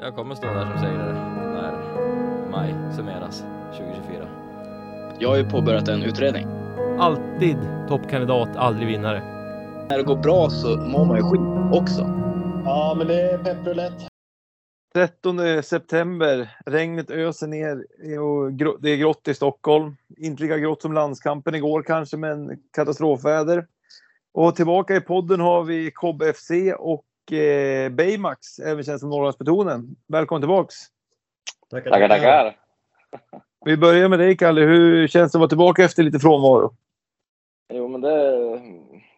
jag kommer stå där som segrare när maj summeras 2024. Jag har ju påbörjat en utredning. Alltid toppkandidat, aldrig vinnare. När det går bra så mår man ju skit också. Ja, men det är pepprulett. 13 september. Regnet öser ner och det är grått i Stockholm. Inte lika grått som landskampen igår kanske, men katastrofväder. Och tillbaka i podden har vi Cobb FC och eh, Baymax, även känd som Norrlandsbetonen. Välkommen tillbaks! Tackar, Tackar, tackar. Vi börjar med dig Kalle. Hur känns det att vara tillbaka efter lite frånvaro? Jo, men det,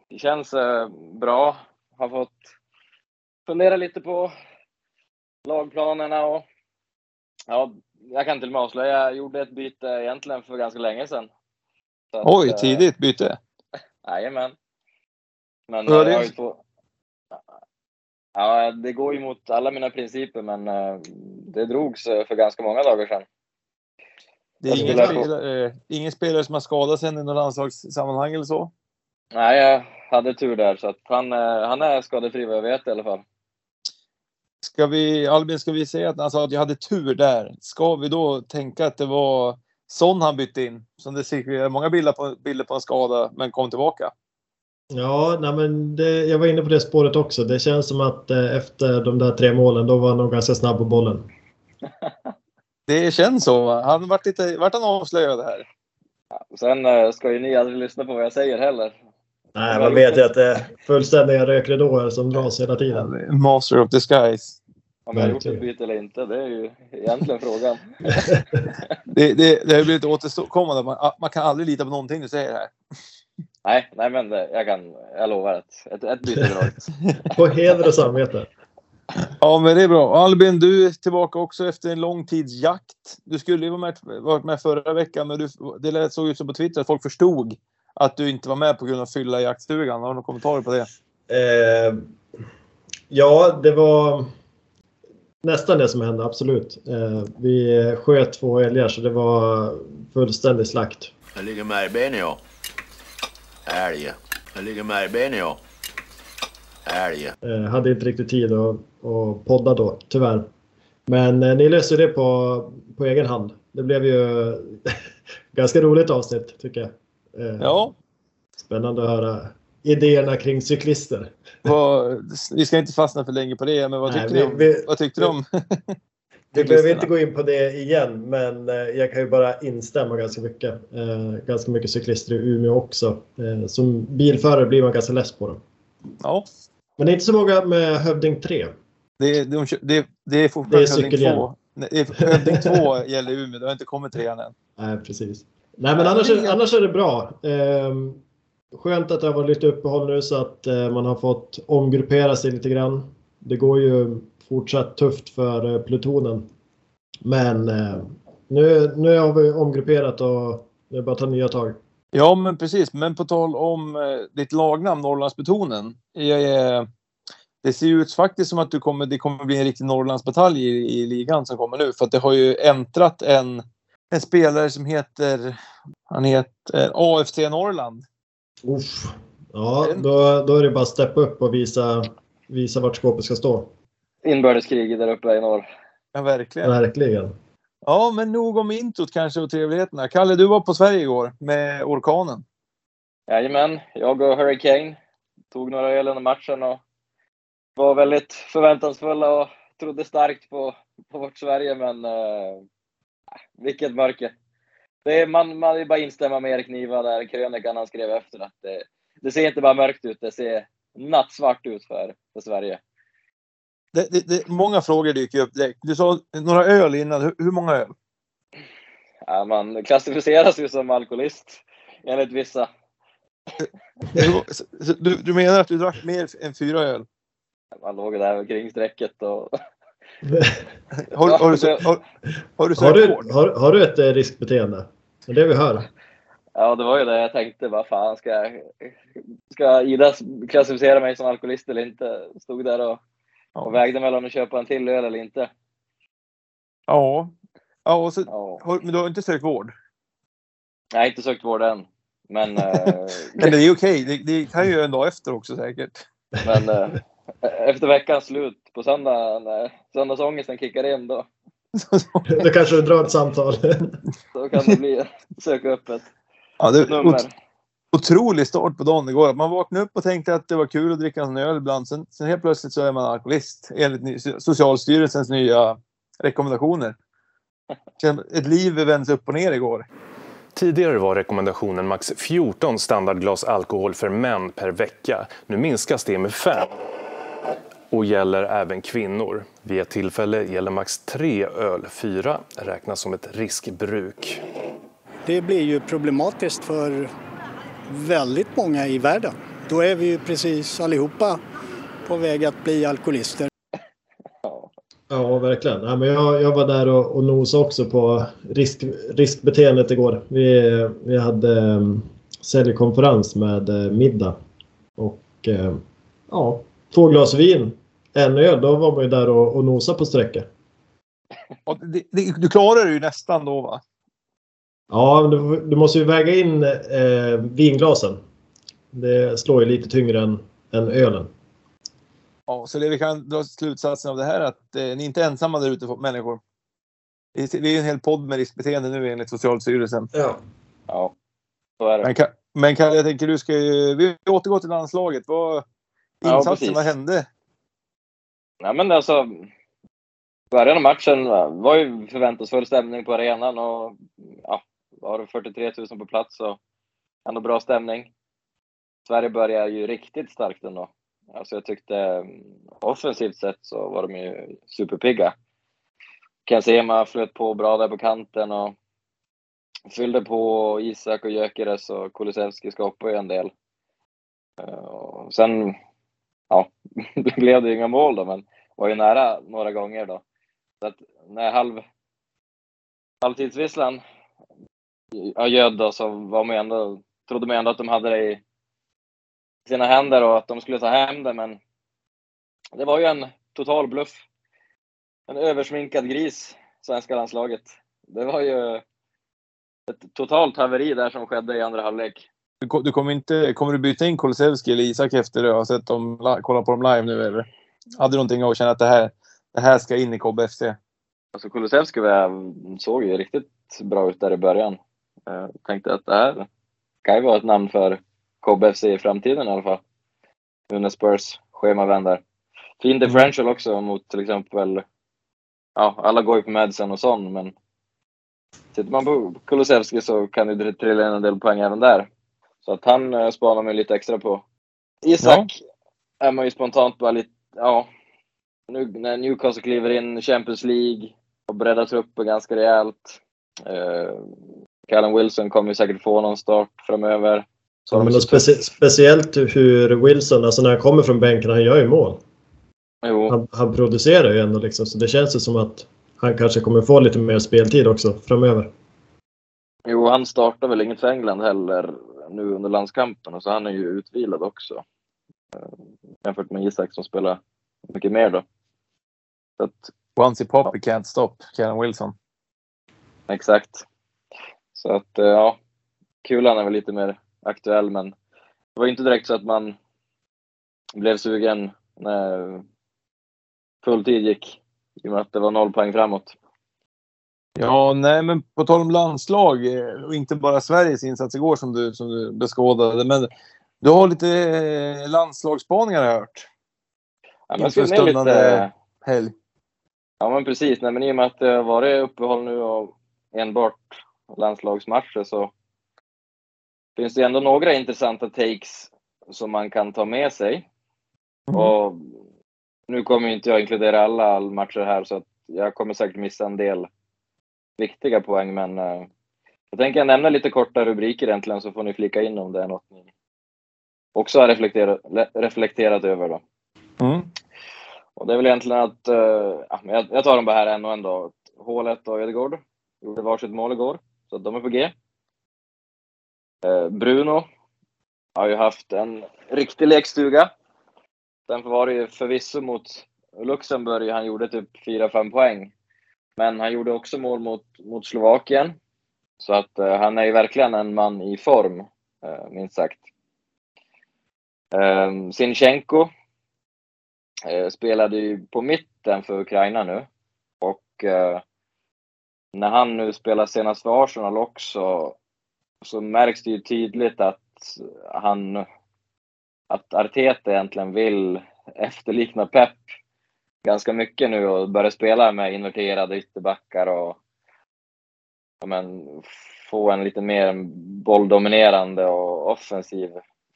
det känns eh, bra. Har fått fundera lite på lagplanerna och ja, jag kan till och med avslöja, jag gjorde ett byte egentligen för ganska länge sedan. Att, Oj, eh, tidigt byte. Jajamän. Men Ja, eh, det- jag har ju två... Ja, det går ju mot alla mina principer, men eh, det drogs eh, för ganska många dagar sedan. Det är ingen spelare, eh, ingen spelare som har skadat sig i något landslagssammanhang eller så? Nej, jag hade tur där, så att han, han är skadefri vad jag vet i alla fall. Ska vi, Albin, ska vi säga att han sa att jag hade tur där? Ska vi då tänka att det var sån han bytte in? Som det ser många bilder på, bilder på en skada, men kom tillbaka. Ja, nej, men det, jag var inne på det spåret också. Det känns som att eh, efter de där tre målen, då var han nog ganska snabb på bollen. Det känns så. Han vart, lite, vart han avslöjad här? Sen eh, ska ju ni aldrig lyssna på vad jag säger heller. Nej, man vet ju att det är fullständiga rökridåer som dras hela tiden. Master of disguise. Om jag har gjort ett byte eller inte, det är ju egentligen frågan. Det, det, det har blivit återkommande. Man, man kan aldrig lita på någonting du säger här. Nej, nej men det, jag kan, jag lovar att ett, ett byte är bra. På heder och samvete. Ja, men det är bra. Albin, du är tillbaka också efter en lång tids jakt. Du skulle ju vara med, varit med förra veckan, men du, det lät- såg ut som på Twitter att folk förstod att du inte var med på grund av fylla i jaktstugan. Har du några kommentarer på det? Eh, ja, det var nästan det som hände, absolut. Eh, vi sköt två älgar så det var fullständig slakt. Jag ligger med i benen ja. Älg. Jag ligger med i benen ja. Älg. Eh, hade inte riktigt tid att, att podda då, tyvärr. Men eh, ni löste det på, på egen hand. Det blev ju ganska roligt avsnitt tycker jag. Eh, Ja, Spännande att höra idéerna kring cyklister. vad, vi ska inte fastna för länge på det, men vad Nej, tyckte vi- ni om, vi- vad tyckte ni om Vi behöver inte gå in på det igen, men eh, jag kan ju bara instämma ganska mycket. Eh, ganska mycket cyklister i Umeå också. Eh, som bilförare blir man ganska less på dem. Ja, Men inte så många med Hövding 3. det, de, det, det är Det är fortfarande Hövding cykelhjälm. 2. Nej, det är- Hövding 2 gäller Umeå, det har inte kommit trean än. Nej, precis. Nej, men annars, är- annars är det bra. Eh, skönt att det har varit lite uppehåll nu så att man har fått omgruppera sig lite grann. Det går ju fortsatt tufft för eh, plutonen. Men eh, nu, nu har vi omgrupperat och det är bara att ta nya tag. Ja, men precis. Men på tal om eh, ditt lagnamn, är- det ser ju ut faktiskt som att du kommer, det kommer bli en riktig Norrlandsbatalj i, i ligan som kommer nu. För att det har ju äntrat en, en spelare som heter, han heter AFC Norrland. Uff. Ja, då, då är det bara att steppa upp och visa, visa vart skåpet ska stå. Inbördeskrig där uppe i norr. Ja, verkligen. Verkligen. Ja, men nog om introt kanske och trevligheterna. Kalle, du var på Sverige igår med orkanen. Jajamän, jag och Hurricane tog några öl under matchen och var väldigt förväntansfulla och trodde starkt på, på vårt Sverige, men eh, vilket mörker. Det är, man, man vill bara instämma med Erik Niva där, krönikan han skrev efter att det, det ser inte bara mörkt ut, det ser nattsvart ut för, för Sverige. Det, det, det, många frågor dyker upp direkt. Du sa några öl innan. Hur, hur många öl? Ja, man klassificeras ju som alkoholist enligt vissa. Så- så Du, du menar att du drack mer än fyra öl? Man låg där kring strecket och Har, har, du, har, har du har, har du ett eh, riskbeteende? Det är det vi hör. Ja, det var ju det jag tänkte. Vad fan, ska, jag- ska Ida klassificera mig som alkoholist eller inte? Stod där och, och vägde mellan att köpa en till öl eller inte. Ja. ja och så, Ja. har, men du har inte sökt vård? Jag har inte sökt vård än. Men, eh, Men det är okej. Det, det kan ju en dag efter också säkert. men eh, efter veckans slut på söndag, när söndagsångesten kickar in då, Då kanske du drar ett samtal. då kan det bli söka upp ett Ja, det nummer. Ot- otrolig start på dagen igår. Man vaknade upp och tänkte att det var kul att dricka en öl ibland. Sen, sen helt plötsligt så är man alkoholist enligt Socialstyrelsens nya rekommendationer. Känns- Ett liv vänds upp och ner igår. Tidigare var rekommendationen max 14 standardglas alkohol för män per vecka. Nu minskas det med 5 och gäller även kvinnor. Vid ett tillfälle gäller max 3 öl, 4 räknas som ett riskbruk. Det blir ju problematiskt för väldigt många i världen. Då är vi ju precis allihopa på väg att bli alkoholister. Ja, verkligen. Ja, men jag, jag var där och, och nosade också på risk, riskbeteendet igår. Vi, vi hade um, säljkonferens med eh, middag. Och eh, ja, två glas vin, en öl. Då var man ju där och, och nosade på sträcka. Och det, det, du klarar det ju nästan då va? Ja, men du, du måste ju väga in eh, vinglasen. Det slår ju lite tyngre än, än ölen. Ja, så det vi kan dra slutsatsen av det här är att eh, ni är inte ensamma där ute människor. Vi vi är ju en hel podd med riskbeteende nu enligt Socialstyrelsen. Ja. Ja, så är det. Men, men Kalle, jag tänker du ska ju... Vi återgår till landslaget. Vad, Ja, insatsen, precis. vad hände? Nej men alltså, början av matchen var ju förväntansfull stämning på arenan och ja, var du 43 000 på plats så ändå bra stämning. Sverige börjar ju riktigt starkt ändå. Alltså jag tyckte mm, offensivt sett så var de ju superpigga. Kansema flöt på bra där på kanten och fyllde på Isak och Gyökeres och Kulusevski skapade ju en del. Eh, och sen, ja, blev det ju inga mål då, men var ju nära några gånger då. Så att när halv, halvtidsvisslan då så var man ändå, trodde man ändå att de hade det i sina händer och att de skulle ta hem det, men det var ju en total bluff. En översminkad gris, svenska landslaget. Det var ju ett totalt haveri där som skedde i andra halvlek. Du, du kommer, inte, kommer du byta in Kulusevski eller Isak efter du har sett dem, kollat på dem live nu eller? Hade du någonting att känna att det här, det här ska in i KBFC? Alltså Kulusevski såg ju riktigt bra ut där i början. Jag tänkte att det här kan ju vara ett namn för KBFC i framtiden i alla fall. Nu när Spurs schema vänder. Fin differential också mot till exempel, ja alla går ju på Madsen och sån men tittar man på Kulusevski så kan det trilla in en del poäng även där. Så att han eh, spanar man lite extra på. Isak är man ju spontant bara lite, ja. Nu när Newcastle kliver in Champions League och breddar truppen ganska rejält. Eh, Callum Wilson kommer ju säkert få någon start framöver. Så Ja, men specie speciellt hur Wilson, alltså när han kommer från bänken, han gör ju mål. Jo, Han, han producerar ju ändå liksom, så det känns ju som att han kanske kommer få lite mer speltid också framöver. jo, han startar väl inget för England heller nu under landskampen och så han är ju utvilad också. Eh, jämfört med Isak som spelar mycket mer då. Så att, Once he pop, he can't stop. Callum Wilson. Exakt. Så att, eh, ja. Kulan är väl lite mer aktuell, men det var inte direkt så att man blev sugen när fulltid gick. I och med att det var noll poäng framåt. Ja, nej, men på tal om landslag eh, och inte bara Sveriges insats igår som du, som du beskådade. Men du har lite eh, landslagsspaningar har jag hört. Ja, men Inför stundande- lite, Helg. ja men precis, nej, men i och med att det har varit uppehåll nu och enbart landslagsmatcher så finns det ändå några intressanta takes som man kan ta med sig. Mm. Och nu kommer inte jag inkludera alla matcher här så att jag kommer säkert missa en del viktiga poäng men eh, jag tänker nämna lite korta rubriker egentligen så får ni flika in om det är något ni också har reflekterat, le- reflekterat över då. Mm. Och det är väl egentligen att, jag, jag tar dem bara här en och en då. Hålet och Ödegård gjorde varsitt mål igår, så de är på G. Eh, Bruno har ju haft en riktig lekstuga. Sen var det ju förvisso mot Luxemburg, han gjorde typ 4-5 poäng. Men han gjorde också mål mot, mot Slovakien. Så att eh, han är ju verkligen en man i form, eh, minst sagt. Eh, Sinchenko eh, spelade ju på mitten för Ukraina nu. Och eh, när han nu spelar senast för Arsenal också så märks det ju tydligt att han att Arteta egentligen vill efterlikna Pep ganska mycket nu och börja spela med inverterade ytterbackar och ja, men, få en lite mer bolldominerande och offensiv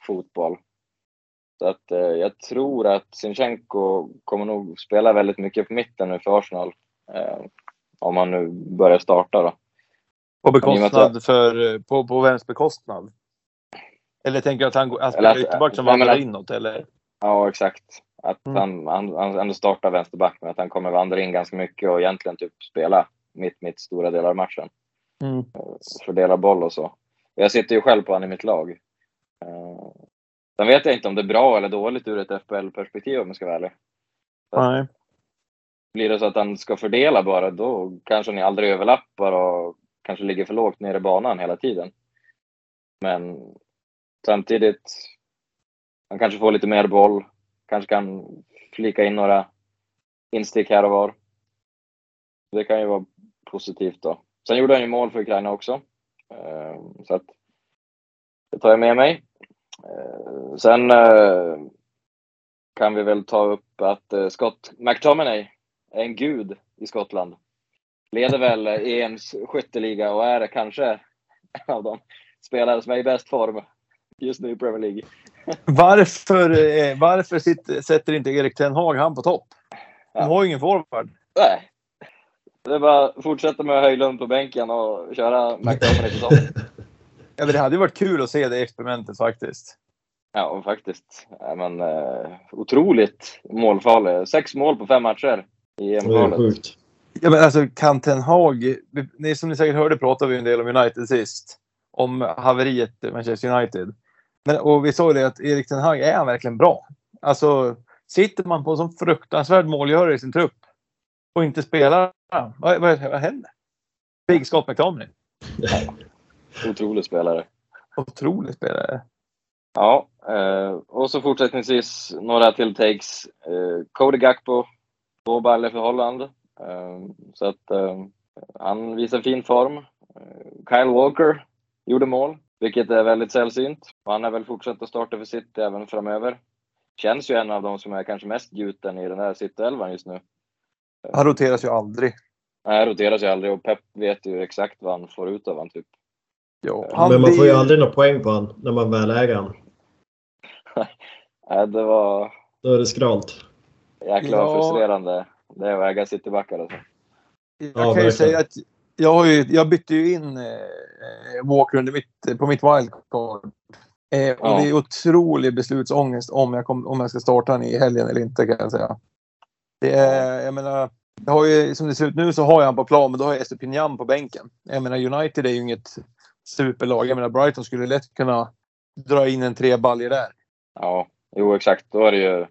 fotboll. Så att eh, jag tror att Sinchenko kommer nog spela väldigt mycket på mitten nu för Arsenal. Eh, om han nu börjar starta då. På bekostnad att- för, på, på vems bekostnad? Eller tänker du att han, går- han spelar ytterback som vandrar att- inåt eller? Ja, exakt. Att Mm. han, han, han ändå startar vänsterback, men att han kommer vandra in ganska mycket och egentligen typ spela mitt, mitt stora delar av matchen. Mm. Fördela boll och så. Jag sitter ju själv på honom i mitt lag. Eh, Sen vet jag inte om det är bra eller dåligt ur ett FPL-perspektiv om jag ska vara ärlig. Nej. Blir det så att han ska fördela bara, då kanske ni aldrig överlappar och kanske ligger för lågt nere i banan hela tiden. Men samtidigt, han kanske får lite mer boll, kanske kan flika in några instick här och var. Det kan ju vara positivt då. Sen gjorde han ju mål för Ukraina också. Eh, så att det tar jag med mig. Eh, sen eh, kan vi väl ta upp att Scott McTominay en gud i Skottland. Leder väl EMs skytteliga och är kanske en av de spelare som är i bäst form just nu i Premier League. Varför, eh, varför sitter, sätter inte Erik Ten Hag han på topp? De Ja. har ju ingen forward. Nej. Det är bara att fortsätta med Höjlund på bänken och köra McTominay på topp. Ja, det hade ju varit kul att se det experimentet faktiskt. Ja, faktiskt. Ja, men, eh, otroligt målfarlig. Sex mål på fem matcher i EM-kvalet. Ja, men alltså kan Ten Hag, ni, som ni säkert hörde pratade vi en del om United sist. Om haveriet i Manchester United. Men, och vi sa ju det att Erik Ten Hag, är han verkligen bra? Alltså, sitter man på en sån fruktansvärd målgörare i sin trupp och inte spelar, vad, vad, vad händer? Big Scott McTominay. Otrolig spelare. Otrolig spelare. Ja, eh, och så fortsättningsvis några till takes. Eh, Cody Gakpo, två baller för Holland. Eh, så att eh, han visar fin form. Eh, Kyle Walker gjorde mål, vilket är väldigt sällsynt. Han är väl fortsatt att starta för City även framöver. Känns ju en av de som är kanske mest gjuten i den där City-elvan just nu. Han roteras ju aldrig. Han roteras ju aldrig och Pep vet ju exakt vad han får ut av han typ. Men han Men man får ju aldrig någon poäng på han när man väl äger han. Nej, det var Då är det skralt. Jäkla Ja. frustrerande. Det är att äga Citybackar alltså. Jag Ja, kan ju säga att jag, har ju, jag bytte ju in eh, Walker under mitt, på mitt wildcard. Eh, och Ja. det är otrolig beslutsångest om jag, kom, om jag ska starta den i helgen eller inte kan jag säga. Det är, jag menar, jag har ju, som det ser ut nu så har jag han på plan, men då har jag Estepinian på bänken. Jag menar United är ju inget superlag. Jag menar Brighton skulle lätt kunna dra in en tre baljer där. Ja, jo exakt. Då är det ju...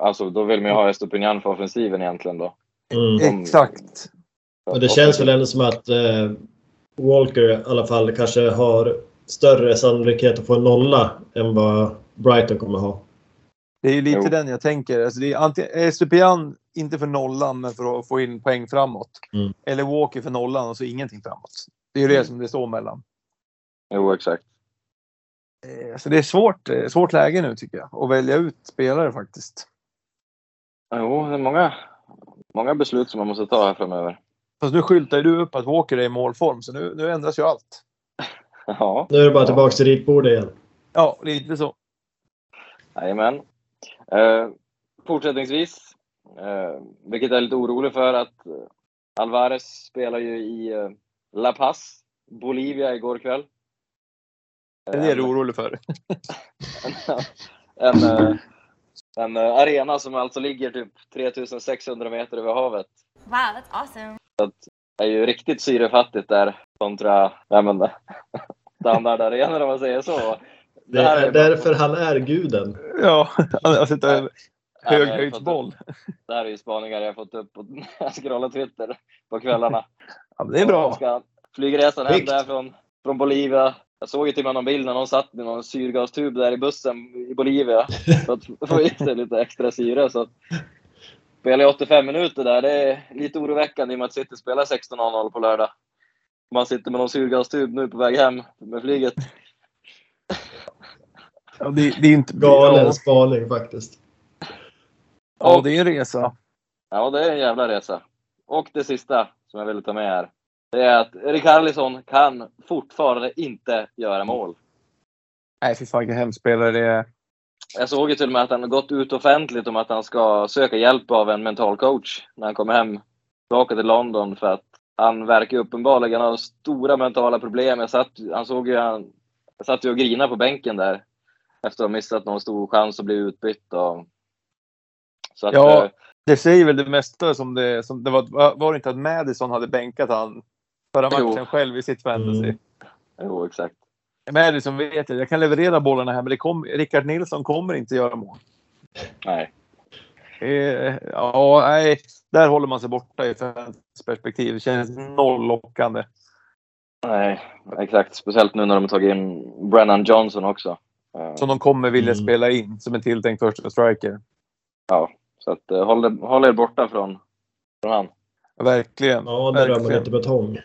Alltså då vill man ju ha Estopinian för offensiven egentligen då. Mm. Om- Exakt. Och det känns väl ändå som att eh, Walker i alla fall kanske har större sannolikhet att få en nolla än vad Brighton kommer ha. Det är ju lite Jo. den jag tänker. Alltså det är antingen Estupian, inte för nollan, men för att få in poäng framåt. Mm. Eller Walker för nollan och så ingenting framåt. Det är ju det Mm. som det står mellan. Jo exakt. Eh, Så det är svårt, eh, svårt läge nu tycker jag. Att välja ut spelare faktiskt. Jo, det är många, många beslut som man måste ta här framöver. Fast nu skyltar ju du upp att Walker är i målform, så nu, nu ändras ju allt. Ja, Nu är det bara Ja. tillbaka till ritbordet igen. Ja, lite så. jajamän. Eh, fortsättningsvis, eh, vilket jag är lite orolig för att eh, Alvarez spelar ju i eh, La Paz, Bolivia igår kväll. Det är det du är orolig för. en, eh, en eh, arena som alltså ligger typ 3600 meter över havet. Wow, that's awesome. Det är ju riktigt syrefattigt där kontra ja, men, standardarenor om man säger så. Det här är bara- därför han är guden. Ja, jag har höghöjdsboll. Det här är ju spaningar jag fått upp och jag scrollar Twitter på kvällarna. Ja, det är bra. Flygresan hem Snyggt. där från, från Bolivia Jag såg ju till och med någon bild när någon satt i någon syrgastub där i bussen i Bolivia för att få i sig lite extra syre. Så att spela i 85 minuter där, det är lite oroväckande i och med att City spelar 16.00 på lördag. Man sitter med någon syrgastub nu på väg hem med flyget. Ja, det, det är inte... Galen Ja, spaning faktiskt. ja, det är en resa. Ja, det är en jävla resa. Och det sista som jag ville ta med här. Det är att Rikarlison kan fortfarande inte göra mål. Nej, fy fan vilken hemspelare det är. Jag såg ju till och med att han har gått ut offentligt om att han ska söka hjälp av en mental coach när han kommer hem tillbaka till London för att han verkar uppenbarligen ha stora mentala problem. Jag satt, han såg ju, han, jag satt ju och grinade på bänken där efter att ha missat någon stor chans att bli utbytt. Och, så att, Ja. eh, Det säger väl det mesta som det, som det var. Var det inte att Madison hade bänkat han förra Jo. matchen själv i sitt fantasy? Mm. jo, exakt. Madison vet jag, jag kan leverera bollarna här men det kom, Rickard Nilsson kommer inte göra mål. Nej. Eh, ja, nej, där håller man sig borta i fans perspektiv. Det känns noll lockande. Nej, exakt. Speciellt nu när de har tagit in Brennan Johnson också. Som de kommer vilja Mm. spela in som en tilltänkt första striker. Ja, så att eh, håll, håll er borta från, från han. Verkligen. Ja, där rör man inte betong.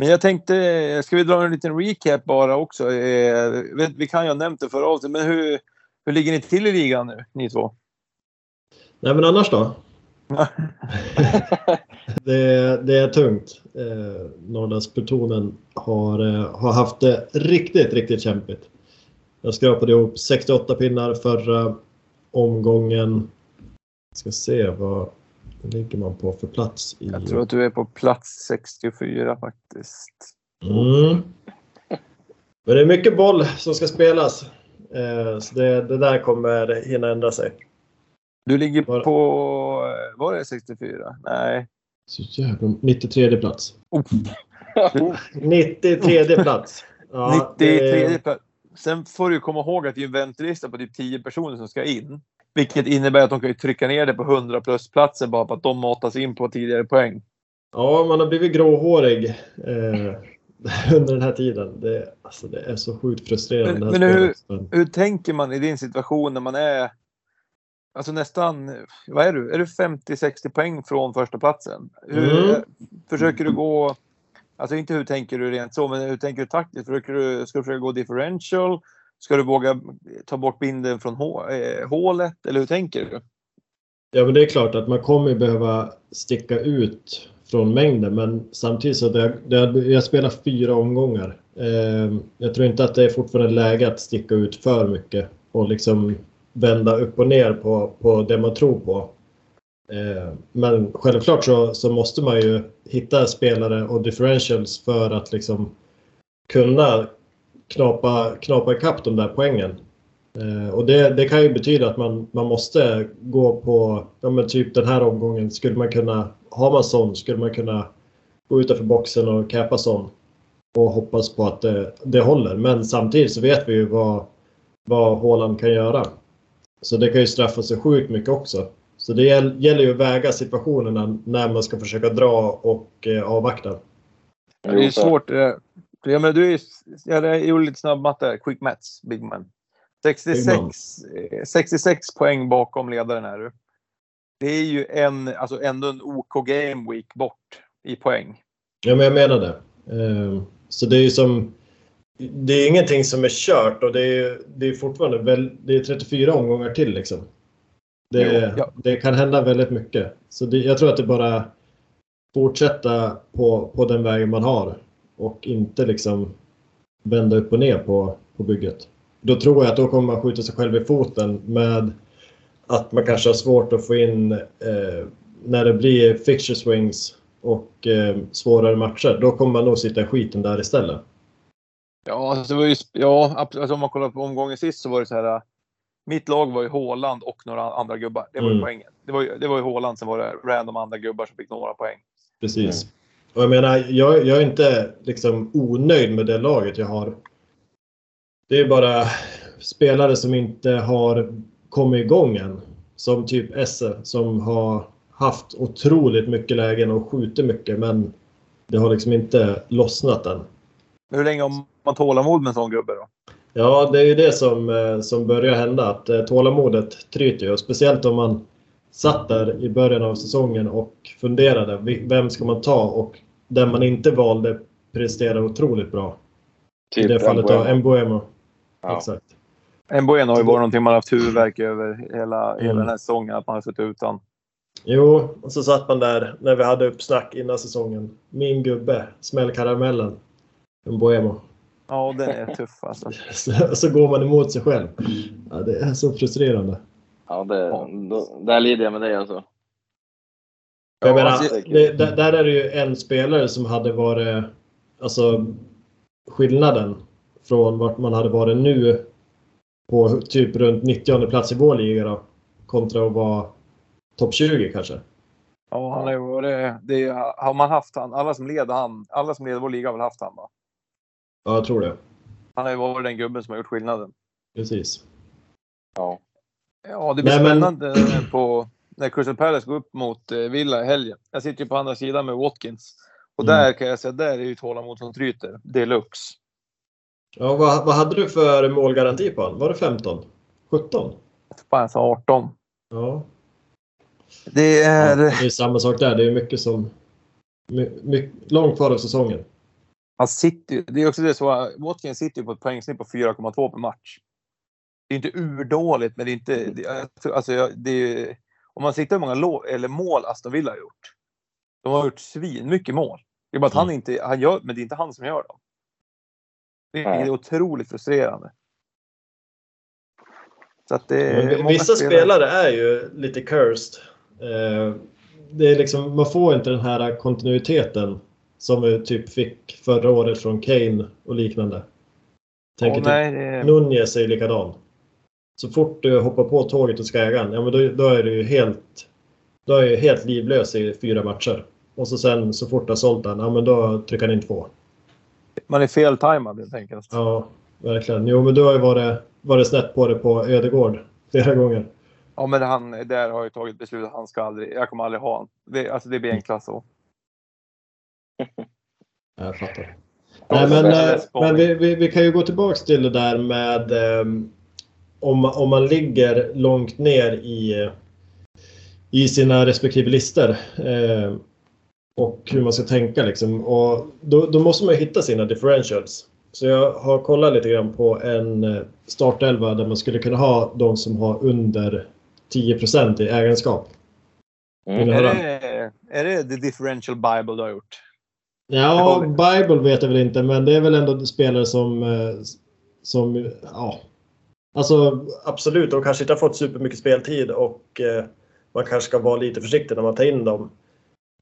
Men jag tänkte, ska vi dra en liten recap bara också? Eh, vi- vi kan ju ha nämnt det förra avsnittet, men hur, hur ligger ni till i ligan nu, ni två? Nej, men annars då? det, det är tungt. Eh, Norrlandsplutonen har, eh, har haft det riktigt, riktigt kämpigt. Jag skrapade ihop 68 pinnar förra omgången. Ska se vad ligger man på för plats i... Jag tror att du är på plats 64 faktiskt. Mm. Men det är mycket boll som ska spelas. Eh, så det, det där kommer hinna ändra sig. Du ligger på, var det 64? Nej. Så jävla 93 plats. Oh, 93 plats. Ja, 93 det- plats. Sen får du komma ihåg att det är en väntelista på typ 10 personer som ska in. Vilket innebär att de kan trycka ner det på 100 plus platser bara för att de matas in på tidigare poäng. Ja, man har blivit gråhårig eh, under den här tiden. Det, alltså, det är så sjukt frustrerande. Men- men hur- Hur tänker man i din situation när man är alltså nästan, vad är du? Är du 50-60 poäng från första platsen? Hur, Mm. Försöker du gå, alltså inte hur tänker du rent så, men hur tänker du taktiskt? Försöker du, ska du försöka gå differential? Ska du våga ta bort binden från eh, hålet? Eller hur tänker du? Ja, men det är klart att man kommer behöva sticka ut från mängden, men samtidigt så det, det, jag spelar fyra omgångar. Eh, jag tror inte att det är fortfarande läge att sticka ut för mycket och liksom vända upp och ner på, på det man tror på. Eh, men självklart så, så måste man ju hitta spelare och differentials för att liksom kunna knapa, knapa ikapp de där poängen. Eh, och det, det kan ju betyda att man, man måste gå på, ja men typ den här omgången skulle man kunna, har man sån skulle man kunna gå utanför boxen och käpa sån. Och hoppas på att det, det håller. Men samtidigt så vet vi ju vad, vad Haaland kan göra. Så det kan ju straffa sig sjukt mycket också. Så det gäller ju att väga situationerna när man ska försöka dra och eh, avvakta. Det är svårt. Eh, eh, Ja, men du är, jag gjorde lite snabb matte. Quick maths, big man. 66, eh, 66 poäng bakom ledaren är du. Det är ju en, alltså ändå en OK game week bort i poäng. Ja, men jag menar det. Ehm, Så det är ju som... Det är ingenting som är kört och det är, det är fortfarande väl, det är 34 omgångar till liksom. Det, ja. det kan hända väldigt mycket. Så det, jag tror att det bara fortsätta på, på den vägen man har och inte liksom vända upp och ner på, på bygget. Då tror jag att då kommer man skjuta sig själv i foten med att man kanske har svårt att få in eh, när det blir fixture swings och eh, svårare matcher. Då kommer man nog sitta i skiten där istället. Ja, alltså det var ju, ja alltså om man kollar på omgången sist så var det så här. äh, Mitt lag var ju Håland och några andra gubbar. Det var ju Mm. poängen. Det var ju, det var ju Håland, sen var det random andra gubbar som fick några poäng. Precis. Och jag menar, jag, jag är inte liksom onöjd med det laget jag har. Det är bara spelare som inte har kommit igång än. Som typ Esse som har haft otroligt mycket lägen och skjutit mycket men det har liksom inte lossnat än. Hur länge har man tålamod med en sån gubbe då? Ja, det är ju det som, eh, som börjar hända. Att eh, tålamodet tryter ju. Speciellt om man satt där i början av säsongen och funderade. Vem ska man ta? Och den man inte valde presterar otroligt bra. I det fallet Mbuemo. Mbuemo. Ja. Exakt. Mbueno har ju varit någonting man haft huvudvärk över hela, hela Mm. den här säsongen. Att man har suttit utan. Jo, och så satt man där när vi hade uppsnack innan säsongen. Min gubbe, smällkaramellen. Mbuemo. Ja, den är tuff alltså. Så, så går man emot sig själv. Ja, det är så frustrerande. Ja, det, då, där lider jag med dig alltså. Jag Ja, menar, alltså, det, där, där är det ju en spelare som hade varit alltså, skillnaden från vart man hade varit nu på typ runt 90 plats i vår liga då, kontra att vara topp 20 kanske. Ja, han varit... Det är, har man haft han, alla som leder han, alla som leder vår liga har väl haft han va? Ja, jag tror det. Han har ju varit den gubben som har gjort skillnaden. Precis. Ja. Ja, det blir Nej, men- spännande på när Crystal Palace går upp mot eh, Villa i helgen. Jag sitter ju på andra sidan med Watkins. Och Mm. där kan jag säga, där är ju tålamod som tryter. Deluxe. Ja, vad, vad hade du för målgaranti på honom? Var det 15? 17? Fan, jag sa 18. Ja. Det ja. är... Det är samma sak där. Det är mycket som... My, my, långt kvar av säsongen. Han sitter det är också det så, Watkins sitter ju på ett poängsnitt på 4,2 per match. Det är inte urdåligt, men det är inte... Det, jag tror- alltså, jag- det är, om man sitter hur många lå, eller mål Aston Villa har gjort. De har gjort svin mycket mål. Det är bara att han inte... Han gör, men det är inte han som gör dem. Det är Nej. otroligt frustrerande. Så att det Vissa spelare är ju lite cursed. Eh, Det är liksom, man får inte den här kontinuiteten som vi typ fick förra året från Kane och liknande. Tänker Åh, nej, det typ, Nunez är ju likadan. Så fort du hoppar på tåget och ska äga den, ja men då, då är du ju helt, då är du helt livlös i fyra matcher. Och så sen så fort du har sålt den, ja men då trycker han in två. Man är feltajmad helt enkelt. Ja, verkligen. Jo men du har ju varit, varit snett på det på Ödegård flera gånger. Ja, men han där har ju tagit beslut att han ska aldrig, jag kommer aldrig ha honom. Det, alltså det blir enklast så. Jag fattar. Ja, Nej, men, eh, men vi, vi, vi kan ju gå tillbaks till det där med ehm, om, om man ligger långt ner i, i sina respektive listor. Eh, och hur man ska tänka liksom. Och då, då måste man ju hitta sina differentials. Så jag har kollat lite grann på en eh, startelva där man skulle kunna ha de som har under 10% i ägenskap. Ni Är det, är det the differential bible du har gjort? Ja, Bible vet jag väl inte, men det är väl ändå spelare som... eh, som ja. Alltså absolut, de kanske inte har fått supermycket speltid och eh, man kanske ska vara lite försiktig när man tar in dem.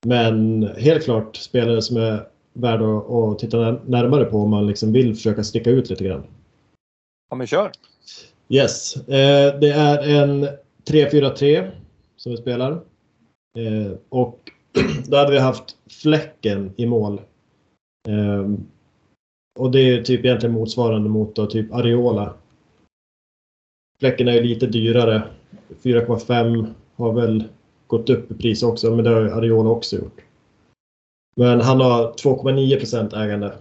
Men helt klart spelare som är värda att, titta när- närmare på om man liksom vill försöka sticka ut lite grann. Ja, men kör. Yes, eh, det är en 3-4-3 som vi spelar. Eh, och då hade vi haft Fläcken i mål. Eh, och det är typ egentligen motsvarande mot då, typ Ariola. Fläcken är ju lite dyrare. 4,5 har väl gått upp i pris också, men det har Ariola också gjort. Men han har 2,9% ägande.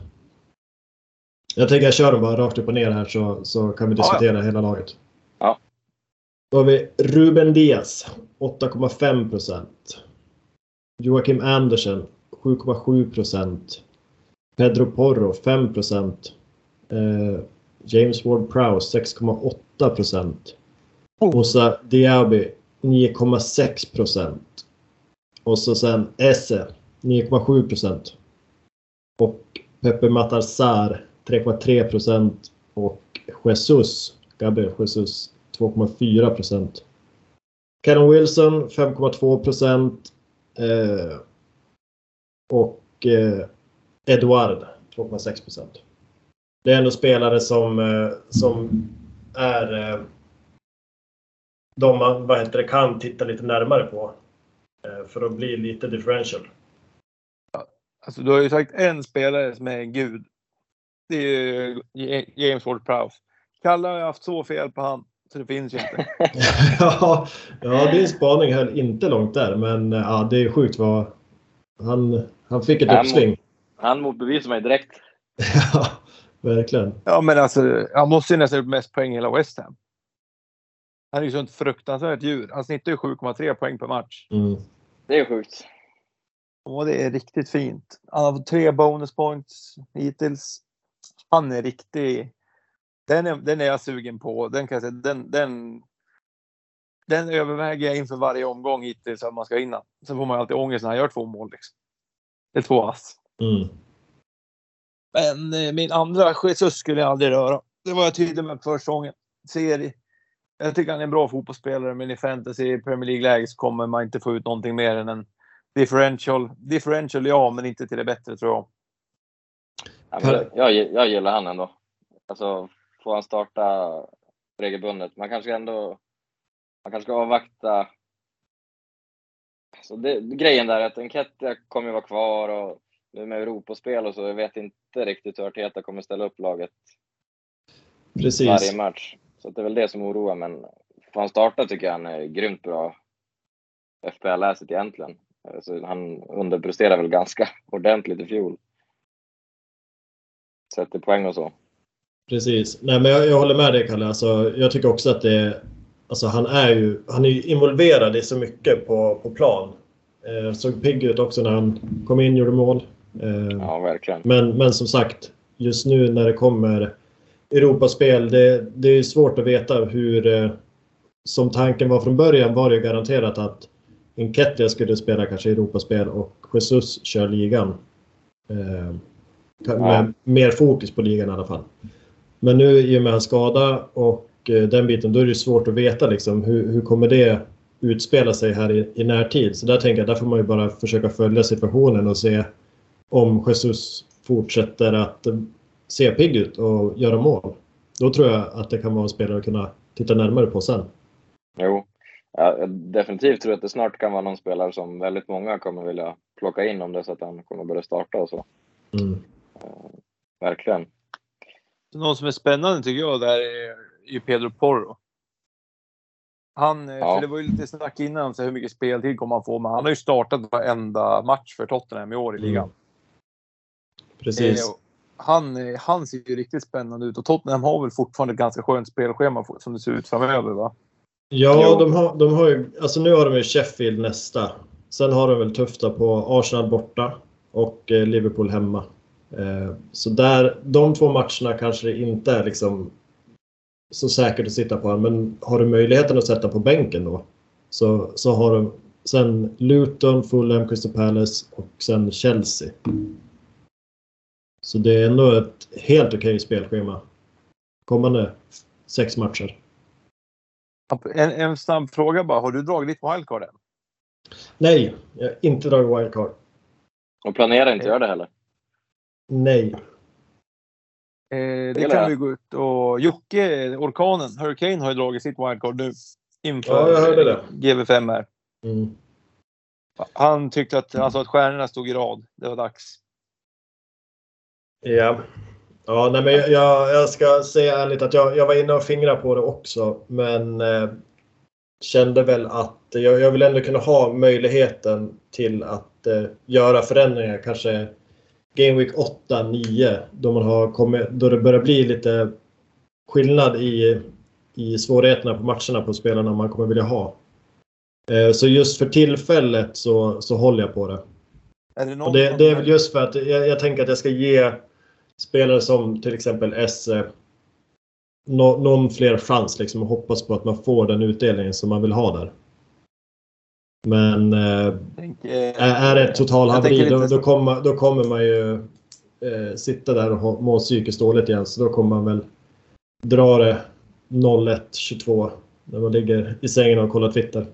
Jag tänker jag kör dem bara rakt upp och ner här så, så kan vi Ja, ja. diskutera hela laget. Ja. Då har vi Ruben Diaz 8,5 procent. Joakim Andersen 7,7 procent. Pedro Porro 5 procent. Eh, James Ward-Prowse 6,8 procent. Moussa Diaby 9,6 procent. Och så sen Esse 9,7 procent. Och Pepe Matarsar 3,3 procent. Och Jesus, Gabriel Jesus 2,4 procent. Callum Wilson 5,2 procent. Eh, och eh, Eduard 2,6 procent. Det är ändå spelare som, eh, som är eh, de man vad heter det, kan titta lite närmare på. Eh, för att bli lite differential. Alltså, du har ju sagt en spelare som är gud. Det är ju James Ward-Prowse. Kalle har ju haft så fel på han, så det finns ju inte. ja, ja, din spaning höll inte långt där, men eh, ja, det är sjukt vad han, han fick ett Han- uppsving. Han motbevisade mig direkt. Ja, verkligen. Ja, men alltså, han måste ju nästan ha gjort mest poäng i hela West Ham. Han är ju sånt fruktansvärt djur. Han snittar ju 7,3 poäng per match. Mm. Det är sjukt. Och det är riktigt fint. Han har tre bonus points hittills. Han är riktig. Den är, den är jag sugen på. Den kan jag säga, den, den, den överväger jag inför varje omgång hittills att man ska vinna. Sen får man alltid ångest när han gör två mål. Liksom. Det är två ass. Mm. Men eh, min andra Jesus skulle jag aldrig röra. Det var jag tydlig med på första gången. Jag tycker han är en bra fotbollsspelare, men i fantasy i Premier League-läge så kommer man inte få ut någonting mer än en differential. Differential ja, men inte till det bättre tror jag. Jag, jag, jag gillar han ändå. Alltså, får han starta regelbundet. Man kanske ändå man kanske ska avvakta. Alltså det, grejen där är att Enketia kommer ju vara kvar och nu med Europaspel och så, jag vet inte riktigt hur Arteta kommer ställa upp laget Precis. varje match. Så det är väl det som oroar, men får han starta tycker jag han är grymt bra FPL-läset egentligen. Alltså, han underpresterar väl ganska ordentligt i fjol. Sätter poäng och så. Precis. Nej, men jag, jag håller med dig Kalle. Alltså, jag tycker också att det Alltså han är ju han är ju involverad i så mycket på, på plan. Eh, såg pigg ut också när han kom in och gjorde mål. Eh, Ja, verkligen. men, men som sagt, just nu när det kommer Europaspel, det, det är svårt att veta hur... Eh, som tanken var från början var det garanterat att Enketia skulle spela kanske Europaspel och Jesus kör ligan. Eh, med mer fokus på ligan i alla fall. Men nu i och med hans skada och den biten, då är det svårt att veta liksom, hur, hur kommer det utspela sig här i, i närtid. Så där tänker jag, där får man ju bara försöka följa situationen och se om Jesus fortsätter att eh, se pigg ut och göra mål. Då tror jag att det kan vara en spelare att kunna titta närmare på sen. Jo, ja, jag definitivt tror att det snart kan vara någon spelare som väldigt många kommer vilja plocka in om det så att han kommer börja starta och så. Mm. Verkligen. Någon som är spännande tycker jag där är ju Pedro Porro. Han, eh, Ja. för det var ju lite snack innan så hur mycket speltid kommer han få, men han har ju startat varenda match för Tottenham i år i ligan. Mm. Precis. Eh, han, han ser ju riktigt spännande ut och Tottenham har väl fortfarande ett ganska skönt spelschema som det ser ut framöver va? Ja, de har, de har ju, alltså nu har de ju Sheffield nästa. Sen har de väl tufft på Arsenal borta och eh, Liverpool hemma. Eh, så där, de två matcherna kanske det inte är liksom så säkert att sitta på. Men har du möjligheten att sätta på bänken då så, så har de sen Luton, Fulham, Crystal Palace och sen Chelsea. Så det är ändå ett helt okej spelschema. Kommande sex matcher. En, en snabb fråga bara, har du dragit ditt wildcard än? Nej, jag har inte dragit wildcard. Och planera inte göra det heller. Nej. Eh, det kan vi gå ut och Jocke, Orkanen, Hurricane har ju dragit sitt wildcard nu. Inför Ja, jag hörde det. eh, GB5 här. Mm. Han tyckte att, alltså att stjärnorna stod i rad. Det var dags. Ja. Ja, nej, men jag, jag, ska säga ärligt att jag, jag var inne och fingrade på det också. Men eh, kände väl att jag, jag vill ändå kunna ha möjligheten till att eh, göra förändringar. Kanske Game Week 8-9 då, man har kommit, då det börjar bli lite skillnad i, i svårigheterna på matcherna på spelarna man kommer vilja ha. Eh, så just för tillfället så, så håller jag på det. Är det det, det de är väl just för att jag, jag tänker att jag ska ge spelare som till exempel Esse nå, någon fler chans liksom och hoppas på att man får den utdelningen som man vill ha där. Men eh, eh, är det ett totalhaveri jag tänker då, då, kommer, då kommer man ju eh, sitta där och må psykiskt dåligt igen. Så då kommer man väl dra det 01.22 när man ligger i sängen och kollar Twitter.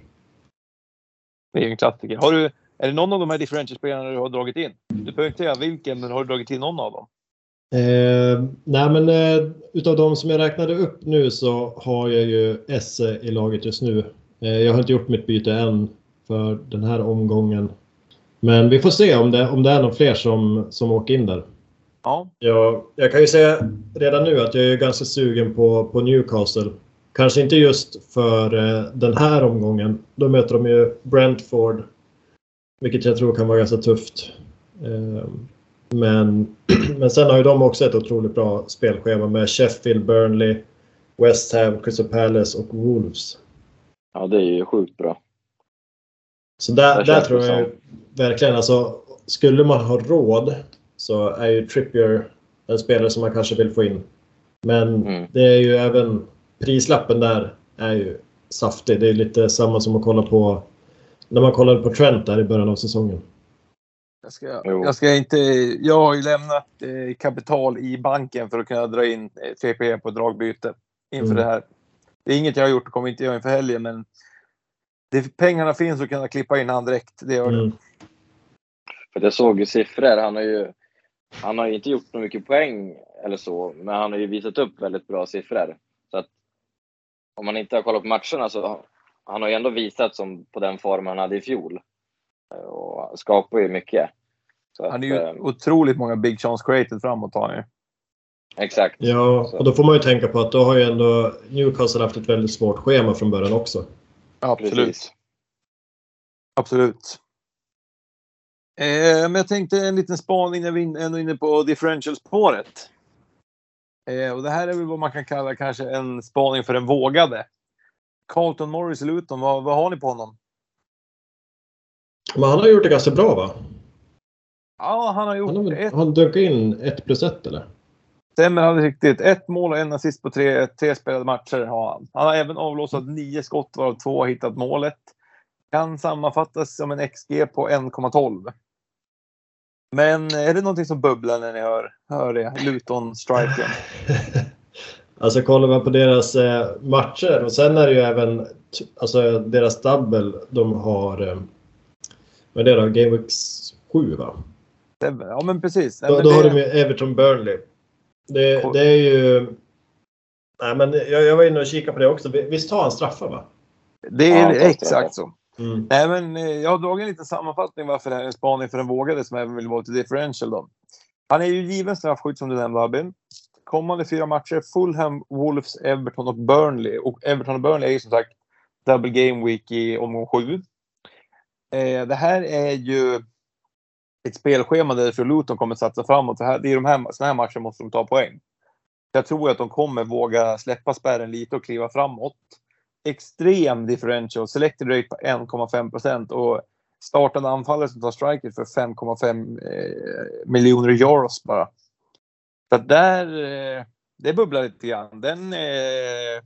Det är ju en klassiker. Har du, är det någon av de här differential-spelarna du har dragit in? Du behöver inte säga vilken, men har du dragit in någon av dem? Eh, nej men eh, utav de som jag räknade upp nu så har jag ju Esse i laget just nu. Eh, jag har inte gjort mitt byte än för den här omgången. Men vi får se om det, om det är någon fler som, som åker in där. Ja, Jag, jag kan ju säga redan nu att jag är ganska sugen på, på Newcastle. Kanske inte just för eh, den här omgången. Då möter de ju Brentford. Vilket jag tror kan vara ganska tufft. Men, men sen har ju de också ett otroligt bra spelschema med Sheffield, Burnley, West Ham, Crystal Palace och Wolves. Ja, det är ju sjukt bra. Så där, där känns tror jag verkligen, alltså skulle man ha råd så är ju Trippier en spelare som man kanske vill få in. Men Mm. det är ju även prislappen där är ju saftig. Det är lite samma som att kolla på när man kollade på Trent där i början av säsongen. Jag ska, Jo. jag ska inte... Jag har ju lämnat eh, kapital i banken för att kunna dra in eh, TP på dragbyte inför Mm. det här. Det är inget jag har gjort och kommer inte göra inför helgen, men det, pengarna finns att kunna klippa in han direkt. Det gör det. Mm. För jag såg ju siffror. Han har ju han har ju inte gjort så mycket poäng eller så, men han har ju visat upp väldigt bra siffror. Så att om man inte har kollat på matcherna så han har ju ändå visat som på den form han hade i fjol. Och skapar ju mycket. Så Han är att, ju eh, otroligt många big chance created framåt har han ju. Exakt. Ja, och då får man ju tänka på att då har ju ändå Newcastle haft ett väldigt svårt schema från början också. Absolut. Precis. Absolut. Eh, men jag tänkte en liten spaning när vi ändå är inne på differential-spåret. Eh, och det här är väl vad man kan kalla kanske en spaning för den vågade. Carlton Morris Luton, vad, vad har ni på honom? Men han har gjort det ganska bra va? Ja, han har gjort Han har, ett han dunkat in 1 plus 1 eller? stämmer alldeles riktigt. Ett mål och en assist på tre, tre spelade matcher har han. Han har även avlossat nio skott varav två har hittat målet. Kan sammanfattas som en XG på 1,12. Men är det någonting som bubblar när ni hör, hör det? Luton-striken. Alltså kollar man på deras eh, matcher och sen är det ju även alltså deras double de har eh, vad är det då? Game Week 7 va? Ja, men precis. Nej, Då, men då det- har de ju Everton Burnley. Det, det är ju... Nej men jag, jag var inne och kikade på det också. Visst har han straffar va? Det Ja, är är exakt så. Mm. Nej, men eh, jag har dragit en liten sammanfattning varför det här är en spaning för den vågade som även vill vara till differential. Då. Han är ju given straffskytt som du nämnde Albin. Kommande fyra matcher Fulham, Wolves, Everton och Burnley. Och Everton och Burnley är ju som sagt double game week i omgång sju. Eh, det här är ju ett spelschema där för Luton kommer satsa framåt. Det, här, det är de här, såna här matcher måste de ta poäng. Jag tror att de kommer våga släppa spärren lite och kliva framåt extrem differential. Selected rate på 1,5 procent och startande anfallare som tar striker för 5,5 eh, miljoner euros bara. Så där, eh, det bubblar lite grann. Den, eh,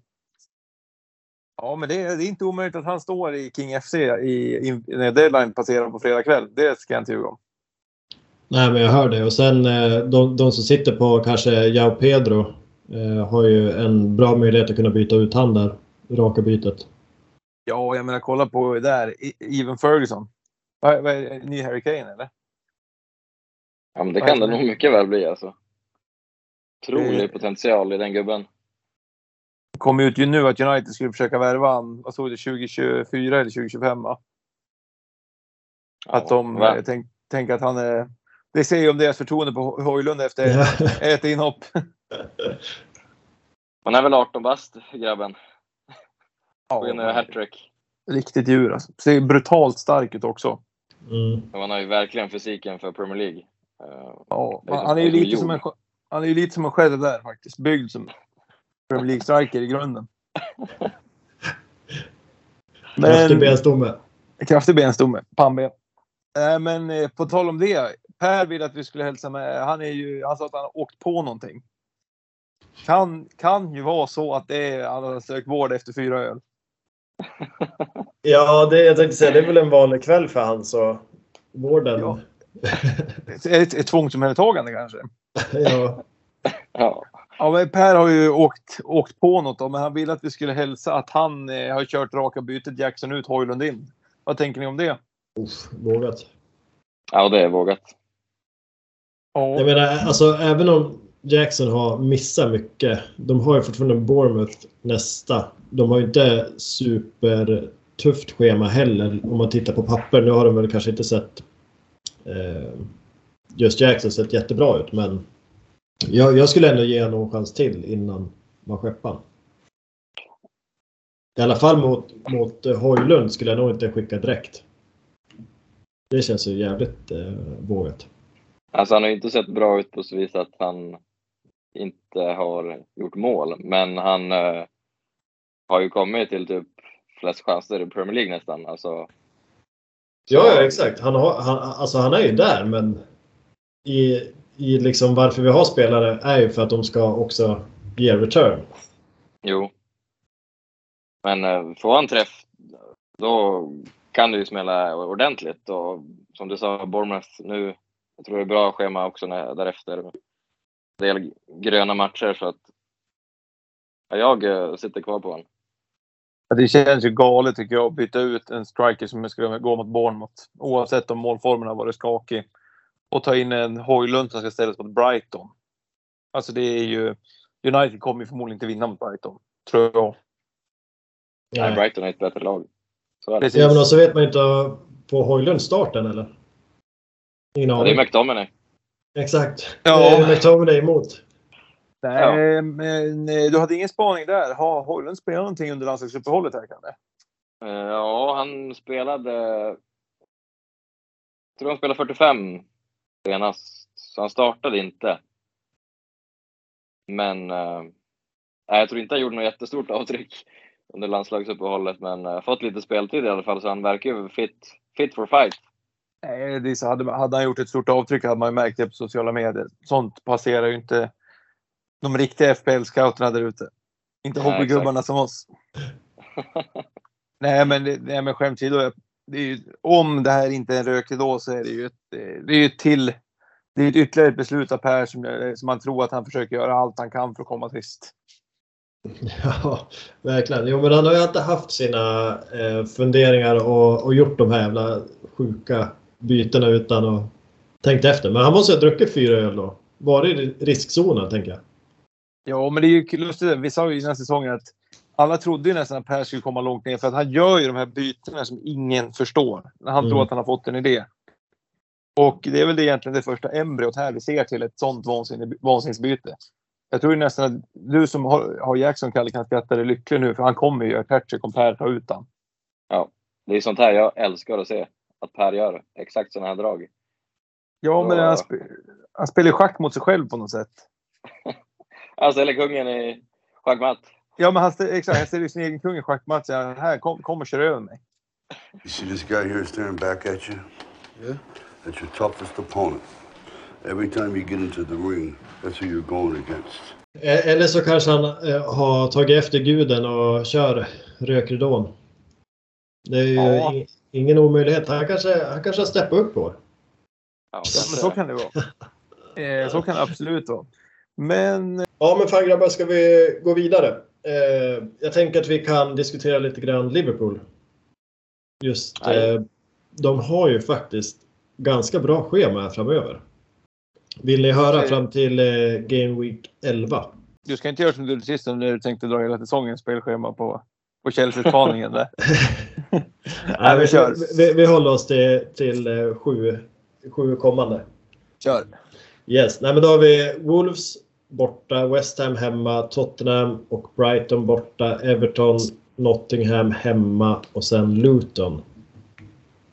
ja, men det, det är inte omöjligt att han står i King FC i, i, när deadline passerar på fredag kväll. Det ska jag inte ljuga om. Nej men jag hör det. Och sen eh, de, de som sitter på kanske Jao Pedro eh, har ju en bra möjlighet att kunna byta ut han där. Raka bytet. Ja, jag menar kolla på där. Even Ferguson. Vad vad är det? Ny Harry Kane eller? Ja, men det kan det nog mycket väl bli alltså. Otrolig potential i den gubben. Kom ut ju nu att United skulle försöka värva han, vad stod det, 2024 eller 2025 va? Att de eh, tänk, tänker att han är... Det säger ju om deras förtroende på Hojlund efter Ja. ett inhopp. Han är väl 18 bast, grabben. Ja, Går in och gör hattrick. riktigt djur alltså. Ser brutalt stark ut också. Mm. Han har ju verkligen fysiken för Premier League. Eh, Ja, han är ju lite som en, han är ju lite som en själv där faktiskt. Byggd som Premier League-striker i grunden. Kraftig benstomme. Kraftig benstomme. Pannben. Äh, men eh, på tal om det. Per vill att vi skulle hälsa med. Han, är ju, han sa att han har åkt på någonting. Kan, kan ju vara så att det är, han har sökt vård efter fyra öl. Ja, det, jag tänkte säga det är väl en vanlig kväll för han så vården. Ja. Ett, ett, ett tvångsomhändertagande kanske. ja. ja. Ja, men Per har ju åkt, åkt på något då, men han ville att vi skulle hälsa att han eh, har kört raka bytet Jackson ut, Hojlund in. Vad tänker ni om det? Uff, vågat. ja, det är vågat. Ja, Jag menar, alltså även om Jackson har missat mycket. De har ju fortfarande Bournemouth nästa. De har ju inte supertufft schema heller om man tittar på papper. Nu har de väl kanske inte sett eh, just Jackson sett jättebra ut men jag, jag skulle ändå ge honom en chans till innan man skeppar. I alla fall mot, mot eh, Hojlund skulle jag nog inte skicka direkt. Det känns ju jävligt eh, vågat. Alltså han har ju inte sett bra ut på så vis att han inte har gjort mål, men han eh, har ju kommit till typ flest chanser i Premier League nästan. Alltså, Ja, ja exakt. Han, har, han, alltså, han är ju där, men i, i liksom varför vi har spelare är ju för att de ska också ge return. Jo. Men eh, får han träff, då kan det ju smälla ordentligt. Och som du sa, Bournemouth nu, jag tror det är bra schema också när, därefter. En del gröna matcher så att ja, jag eh, sitter kvar på honom. Det känns ju galet tycker jag att byta ut en striker som ska gå mot Bournemouth. Oavsett om målformen har varit skakig. Och ta in en Hojlund som ska ställas mot Brighton. Alltså det är ju... United kommer ju förmodligen inte vinna mot Brighton. Tror jag. Nej. Brighton är ett bättre lag. Så. Precis. Ja, men så vet man inte på Hojlund starten eller? Ingen Ja, det är aning. McTominay. Exakt. Ja. Det är McTominay emot. Nej, men eh, du hade ingen spaning där. Har Hojlund spelat någonting under landslagsuppehållet här kanske? Eh, Ja, han spelade... Jag tror han spelade 45 senast, så han startade inte. Men eh, jag tror inte han gjorde något jättestort avtryck under landslagsuppehållet, men eh, fått lite speltid i alla fall, så han verkar ju fit, fit for fight. Nej, det så, hade, hade han gjort ett stort avtryck hade man ju märkt det på sociala medier. Sånt passerar ju inte de riktiga FPL-scouterna där ute. Inte hobbygubbarna som oss. nej, men, det- nej, men skämt åsido. Det ju- Om det här inte är en rökridå så är det ju ett, eh, det är ett till. Det är ett ytterligare ett beslut av Per som, eh, som man tror att han försöker göra allt han kan för att komma sist. Ja, verkligen. Jo, men han har ju alltid haft sina eh, funderingar och, och gjort de här jävla sjuka bytena utan att tänkt efter. Men han måste ha druckit fyra öl då. Varit i riskzonen, tänker jag. Ja, men det är ju lustigt. Vi sa ju innan säsongen att alla trodde ju nästan att Per skulle komma långt ner för att han gör ju de här bytena som ingen förstår. När han Mm. tror att han har fått en idé. Och det är väl det egentligen det första embryot här vi ser till ett sånt vansinne- vansinnesbyte. Jag tror ju nästan att du som har, har Jackson, Kalle, kan skratta dig lycklig nu för han kommer ju göra hattrick om Per tar ut han. Det är sånt här jag älskar att se, att Per gör exakt sådana här drag. Ja, men Ja. han, sp han spelar schack mot sig själv på något sätt. Han ställer kungen i schackmatt. Ja, men han, exakt, han ställer ju sin egen kung i schackmatch. Här, kom, kom och kör över mig. You see this guy here staring back at you? Yeah. That's your toughest opponent. Every time you get into the ring, that's who you're going against. Eh, Eller så kanske han eh, har tagit efter guden och kör rökridån. Det är ju Ja. ingen omöjlighet. Han kanske, han kanske har steppat upp på. Ja, Ja, men så kan det vara. Eh, så kan det absolut vara. Men Ja, men fan grabbar, ska vi gå vidare? Eh, jag tänker att vi kan diskutera lite grann Liverpool. Just, eh, de har ju faktiskt ganska bra schema framöver. Vill ni höra Okej. fram till eh, Game Week 11? Du ska inte göra som du gjorde sist när du tänkte dra hela säsongens spelschema på, på Chelsea-spaningen där. Nej, vi vi, vi håller oss till, till eh, sju, sju kommande. Kör. Yes, Nej, men då har vi Wolves borta, West Ham hemma, Tottenham och Brighton borta, Everton, Nottingham hemma och sen Luton.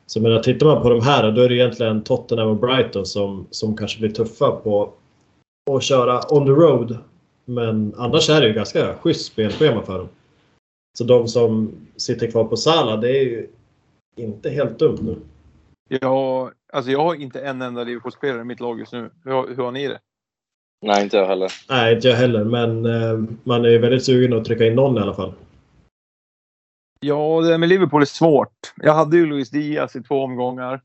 Så menar, tittar man på de här då är det egentligen Tottenham och Brighton som, som kanske blir tuffa på att köra on the road. Men annars är det ju ganska schysst spelschema för dem. Så de som sitter kvar på Sala, det är ju inte helt dumt nu. Jag, alltså jag har inte en enda Liverpool-spelare i mitt lag just nu. Hur, har- hur har ni det? Nej, inte jag heller. Nej, inte jag heller, men eh, man är ju väldigt sugen att trycka in någon i alla fall. Ja, det där med Liverpool är svårt. Jag hade ju Luis Diaz i två omgångar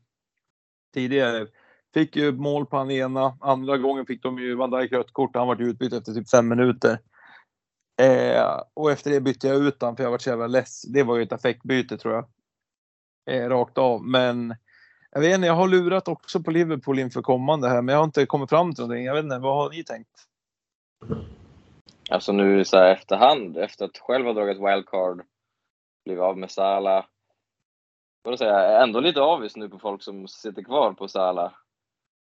tidigare. Fick ju mål på han ena. Andra gången fick de ju Van Dijk rött kort. Han var utbytt efter typ fem minuter. Eh, och efter det bytte jag ut honom för jag var så jävla less. Det var ju ett affektbyte tror jag. Eh, rakt av. Men jag vet inte, jag har lurat också på Liverpool inför kommande här. Men jag har inte kommit fram till någonting. Jag vet inte, vad har ni tänkt? Alltså nu så här efterhand, efter att själv ha dragit wildcard, blivit av med Salah. Vad säga, jag är ändå lite avis nu på folk som sitter kvar på Salah.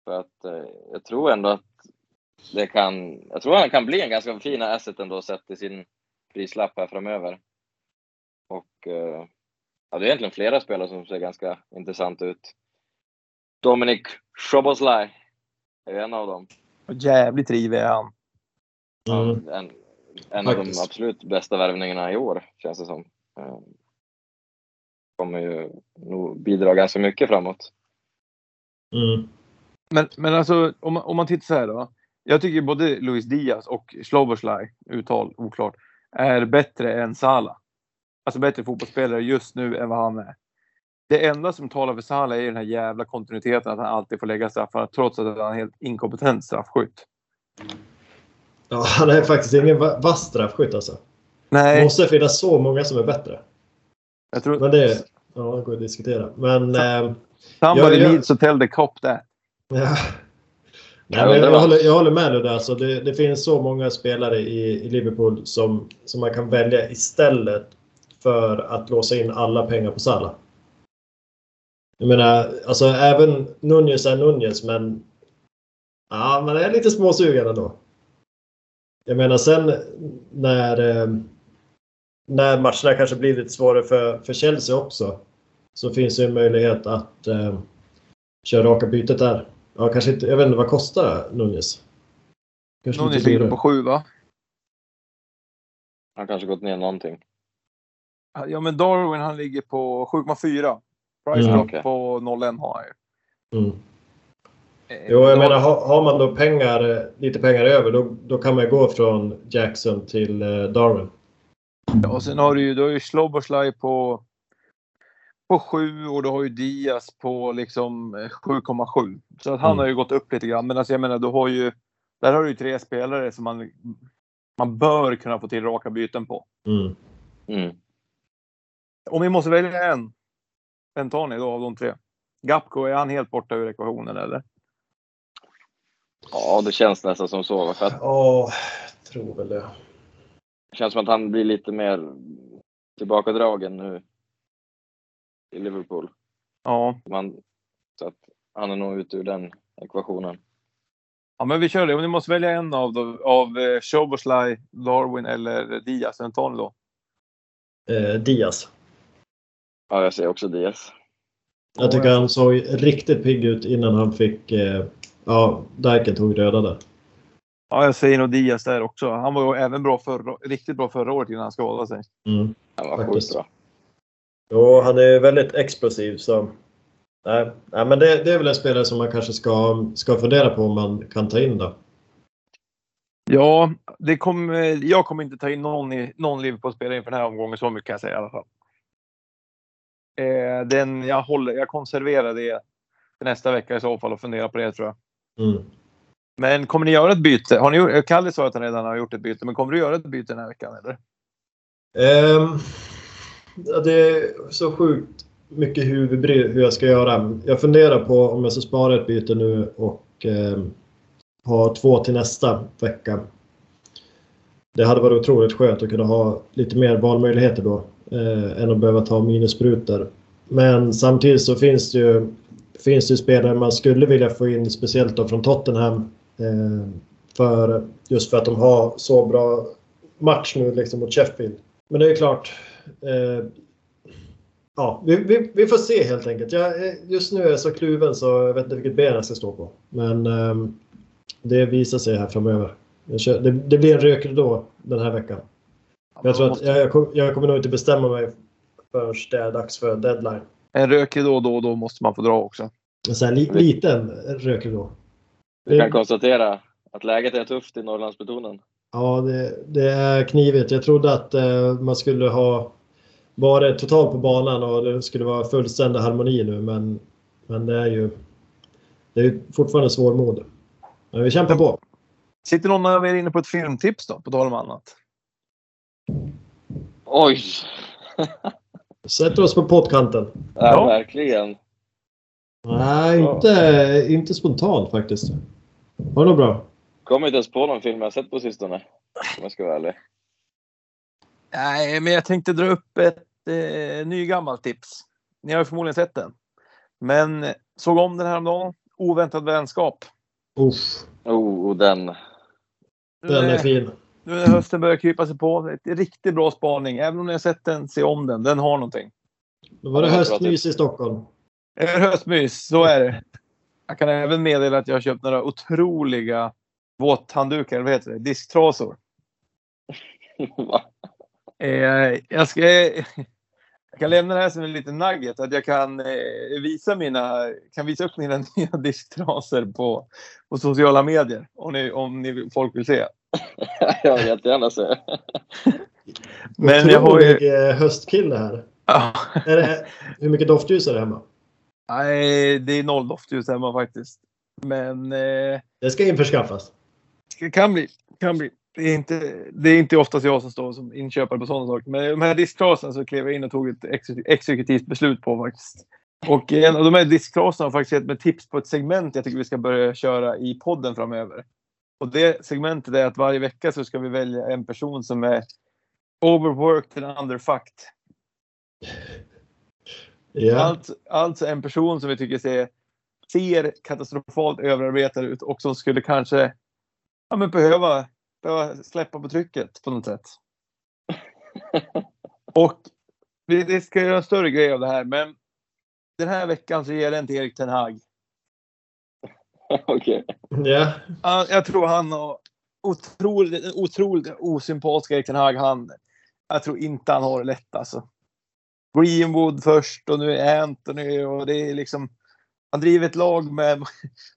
För att eh, jag tror ändå att det kan, jag tror han kan bli en ganska fin asset ändå sett till sin prislapp här framöver. Och eh, ja, det är egentligen flera spelare som ser ganska intressant ut. Dominic Szoboszlai är en av dem. Jävligt rivig är han. Mm. En, en av de absolut bästa värvningarna i år, känns det som. Eh, Kommer ju nog bidra ganska mycket framåt. Mm. Men, men alltså om man, om man tittar så här då. Jag tycker både Luis Diaz och Sloboslaj, uttal oklart, är bättre än Salah. Alltså bättre fotbollsspelare just nu än vad han är. Det enda som talar för Salah är den här jävla kontinuiteten att han alltid får lägga straffar trots att han är en helt inkompetent straffskytt. Ja, han är faktiskt ingen va- vass straffskytt alltså. Det Nej, måste finnas så många som är bättre. jag tror... Men det, ja, det går att diskutera. Men... Eh, Somebody jag- jag- needs to tell the cop that. ja. Nej, men det jag, håller, jag håller med dig där. Alltså, det, det finns så många spelare i, i Liverpool som, som man kan välja istället för att låsa in alla pengar på Salah. Jag menar, alltså även Nunez är Nunez, men ja, man är lite småsugen ändå. Jag menar sen när, eh, när matcherna kanske blir lite svårare för, för Chelsea också så finns det en möjlighet att eh, köra raka bytet där. Ja, kanske inte, jag vet inte, vad kostar Nunez? Kanske lite ligger på sju va? Han kanske gått ner någonting. Ja men Darwin han ligger på 7,4. Price Mm. drop Okej. på 0,1 har han ju. Mm. Eh, Jo, jag menar har, man då pengar, eh, lite pengar över då, då kan man gå från Jackson till eh, Darwin. Ja, och sen har du ju, du har ju Sloboslaj på, på 7 och du har ju Diaz på liksom eh, 7,7. Så att han Mm. har ju gått upp lite grann. Men alltså jag menar, du har ju, där har du ju tre spelare som man, man bör kunna få till raka byten på. Mm. Mm. Om vi måste välja en, vem tar ni då av de tre? Gapko, är han helt borta ur ekvationen eller? Ja, det känns nästan som så. För att Ja, tror väl det. det känns som att han blir lite mer tillbakadragen nu i Liverpool. Ja. Man, så att han är nog ute ur den ekvationen. ja, men vi kör det. Om ni måste välja en av, då, av eh, Sloboslaj, Darwin eller Diaz, vem tar ni då? Eh, Diaz. Ja, jag säger också Diaz. Jag tycker han såg riktigt pigg ut innan han fick... Eh, ja, Dyken tog röda där. Ja, jag säger nog Diaz där också. Han var ju även bra förra, riktigt bra förra året innan han skadade sig. Mm. Han var Faktiskt. sjukt bra. Jo, han är väldigt explosiv så... Nej, nej men det, det är väl en spelare som man kanske ska, ska fundera på om man kan ta in då. Ja, det kommer, jag kommer inte ta in någon, i, någon Liverpool-spelare inför den här omgången. Så mycket kan jag säga i alla fall. Eh, den, jag, håller, jag konserverar det till nästa vecka i så fall och funderar på det tror jag. Mm. Men kommer ni göra ett byte? Har ni, gjort- Kalle sa att han redan har gjort ett byte, men kommer du göra ett byte den här veckan? Eller? Ehm, ja, det är så sjukt mycket huvudbry hur jag ska göra. Jag funderar på om jag ska spara ett byte nu och ehm, ha två till nästa vecka. Det hade varit otroligt skönt att kunna ha lite mer valmöjligheter då eh, än att behöva ta minussprutor. Men samtidigt så finns det ju, finns det ju spelare man skulle vilja få in, speciellt då från Tottenham. Eh, för, just för att de har så bra match nu liksom mot Sheffield. Men det är klart. Eh, ja, vi, vi, vi får se helt enkelt. Jag, eh, just nu är jag så kluven så jag vet inte vilket ben jag ska stå på. Men eh, det visar sig här framöver. Kör, det, det blir en rökridå den här veckan. Jag tror att jag, jag, kom- jag kommer nog inte bestämma mig förrän det är dags för deadline. En rökig då och då, då måste man få dra också. En sån här li, liten rökridå. Vi kan konstatera att läget är tufft i Norrlandsbetonen. Ja, det, det är knivigt. Jag trodde att eh, man skulle ha varit totalt på banan och det skulle vara fullständig harmoni nu, men, men det är ju det är ju fortfarande svårmod. Men vi kämpar på. Sitter någon av er inne på ett filmtips då, på tal om annat? Oj! Sätter oss på poddkanten. Ja, Ja. verkligen. Nej, inte, inte spontant faktiskt. Har du något bra? Kommer inte ens på någon film jag sett på sistone. Om jag ska vara ärlig. Nej, men jag tänkte dra upp ett eh, nygammalt tips. Ni har ju förmodligen sett den. Men eh, såg om den här om dagen. Oväntad vänskap. Uff, Oh, den. den är Eh, fin. Nu när hösten börjar krypa sig på. Ett riktigt bra spaning. Även om ni har sett den, se om den. Den har någonting. Då var det höstmys i Stockholm. Höstmys, så är det. Jag kan även meddela att jag har köpt några otroliga våthanddukar, eller vad heter det? Disktrasor. Eh, jag, ska, jag kan lämna det här som en liten nugget. Att jag kan, eh, visa mina, kan visa upp mina nya disktrasor på, på sociala medier. Om, ni, om ni, folk vill se. jag vill jättegärna se. Men jag har ju... Otrolig, eh, höstkille här. Ja. Är det, hur mycket doftljus är det hemma? Nej, det är noll doftljus hemma faktiskt. Men eh, Det ska införskaffas. det kan bli. Kan bli. Det är, inte, det är inte oftast jag som står som inköpare på sådana saker. Men de här disktrasorna så klev jag in och tog ett ex exekutivt beslut på faktiskt. Och en av de här disktrasorna har faktiskt gett mig tips på ett segment jag tycker vi ska börja köra i podden framöver. Och det segmentet är att varje vecka så ska vi välja en person som är overworked and underfucked. Ja. Alltså, alltså en person som vi tycker ser, ser katastrofalt överarbetad ut och som skulle kanske ja, men behöva, behöva släppa på trycket på något sätt. och vi, vi ska göra en större grej av det här, men den här veckan så ger jag den till Erik Ten Hag. Okej. Ja. Ja, Jag tror han har otroligt, otroligt osympatisk Erik Ten Hag. Han, jag tror inte han har det lätt alltså. Greenwood först och nu är Anthony och det är liksom. Han driver ett lag med,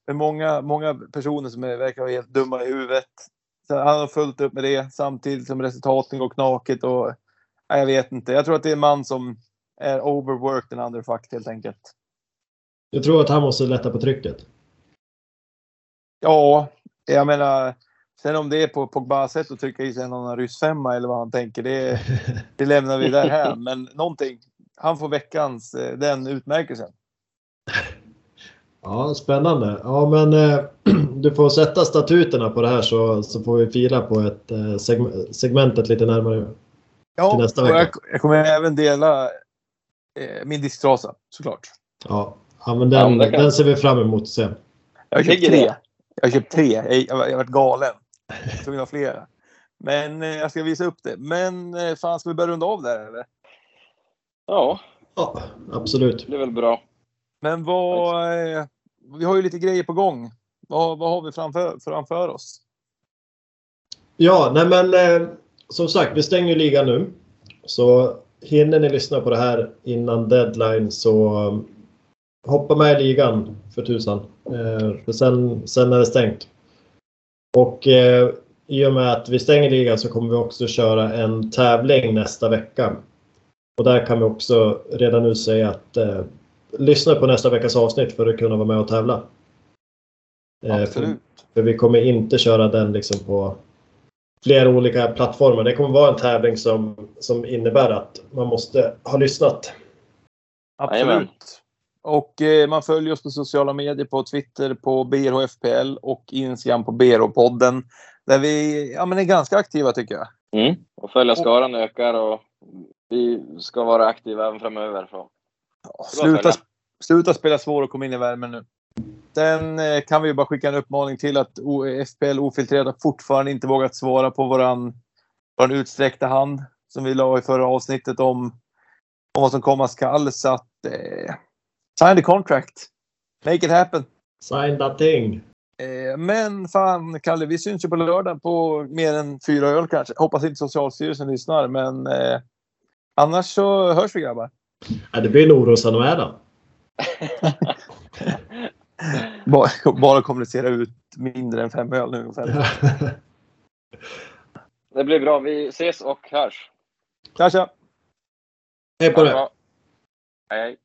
med många, många personer som är, verkar vara helt dumma i huvudet. Så han har fullt upp med det samtidigt som resultaten går knakigt och nej, jag vet inte. Jag tror att det är en man som är overworked and underfucked helt enkelt. Jag tror att han måste lätta på trycket. Ja, jag menar. Sen om det är på Pogbas sätt att trycka i sig någon ryssfemma eller vad han tänker, det, det lämnar vi där här. Men någonting. Han får veckans, eh, den utmärkelsen. Ja, spännande. Ja, men eh, du får sätta statuterna på det här så, så får vi fira på ett eh, seg segmentet lite närmare. Ja, Till nästa och vecka. jag, jag kommer även dela eh, min disktrasa såklart. Ja, ja men Ja, den, kan- den ser vi fram emot sen. Jag har köpt Ligger tre. Jag har köpt tre. Jag, jag, jag har varit galen. Jag är att ha flera. Men eh, jag ska visa upp det. Men eh, fan, ska vi börja runda av där eller? Ja, Ja, absolut. det blir väl bra. Men vad... Eh, vi har ju lite grejer på gång. Vad, vad har vi framför, framför oss? Ja, nej men eh, som sagt, vi stänger ju ligan nu. Så hinner ni lyssna på det här innan deadline så hoppa med i ligan för tusan. Eh, för sen, sen är det stängt. Och eh, i och med att vi stänger ligan så kommer vi också köra en tävling nästa vecka. Och där kan vi också redan nu säga att eh, lyssna på nästa veckas avsnitt för att kunna vara med och tävla. Eh, för- Absolut. för vi kommer inte köra den liksom på flera olika plattformar. Det kommer vara en tävling som, som innebär att man måste ha lyssnat. Absolut. Och eh, man följer oss på sociala medier på Twitter på BRHFPL och Instagram på BRH-podden. Där vi ja, men är ganska aktiva tycker jag. Mm. Och följarskaran ökar och vi ska vara aktiva även framöver. Så. Sluta, sluta spela svår och kom in i värmen nu. Sen eh, kan vi bara skicka en uppmaning till att O- FPL Ofiltrerat fortfarande inte vågat svara på våran, våran utsträckta hand som vi la i förra avsnittet om, om vad som komma skall. Så att eh, sign the contract. Make it happen. Sign that thing. Eh, men fan, Kalle, vi syns ju på lördag på mer än fyra öl kanske. Hoppas inte Socialstyrelsen lyssnar, men eh, annars så hörs vi grabbar. Ja, det blir en orosanmälan. Bara, bara kommunicera ut mindre än fem öl nu ungefär. Det blir bra. Vi ses och hörs. Tja, tja! Hej på. Hej, hej.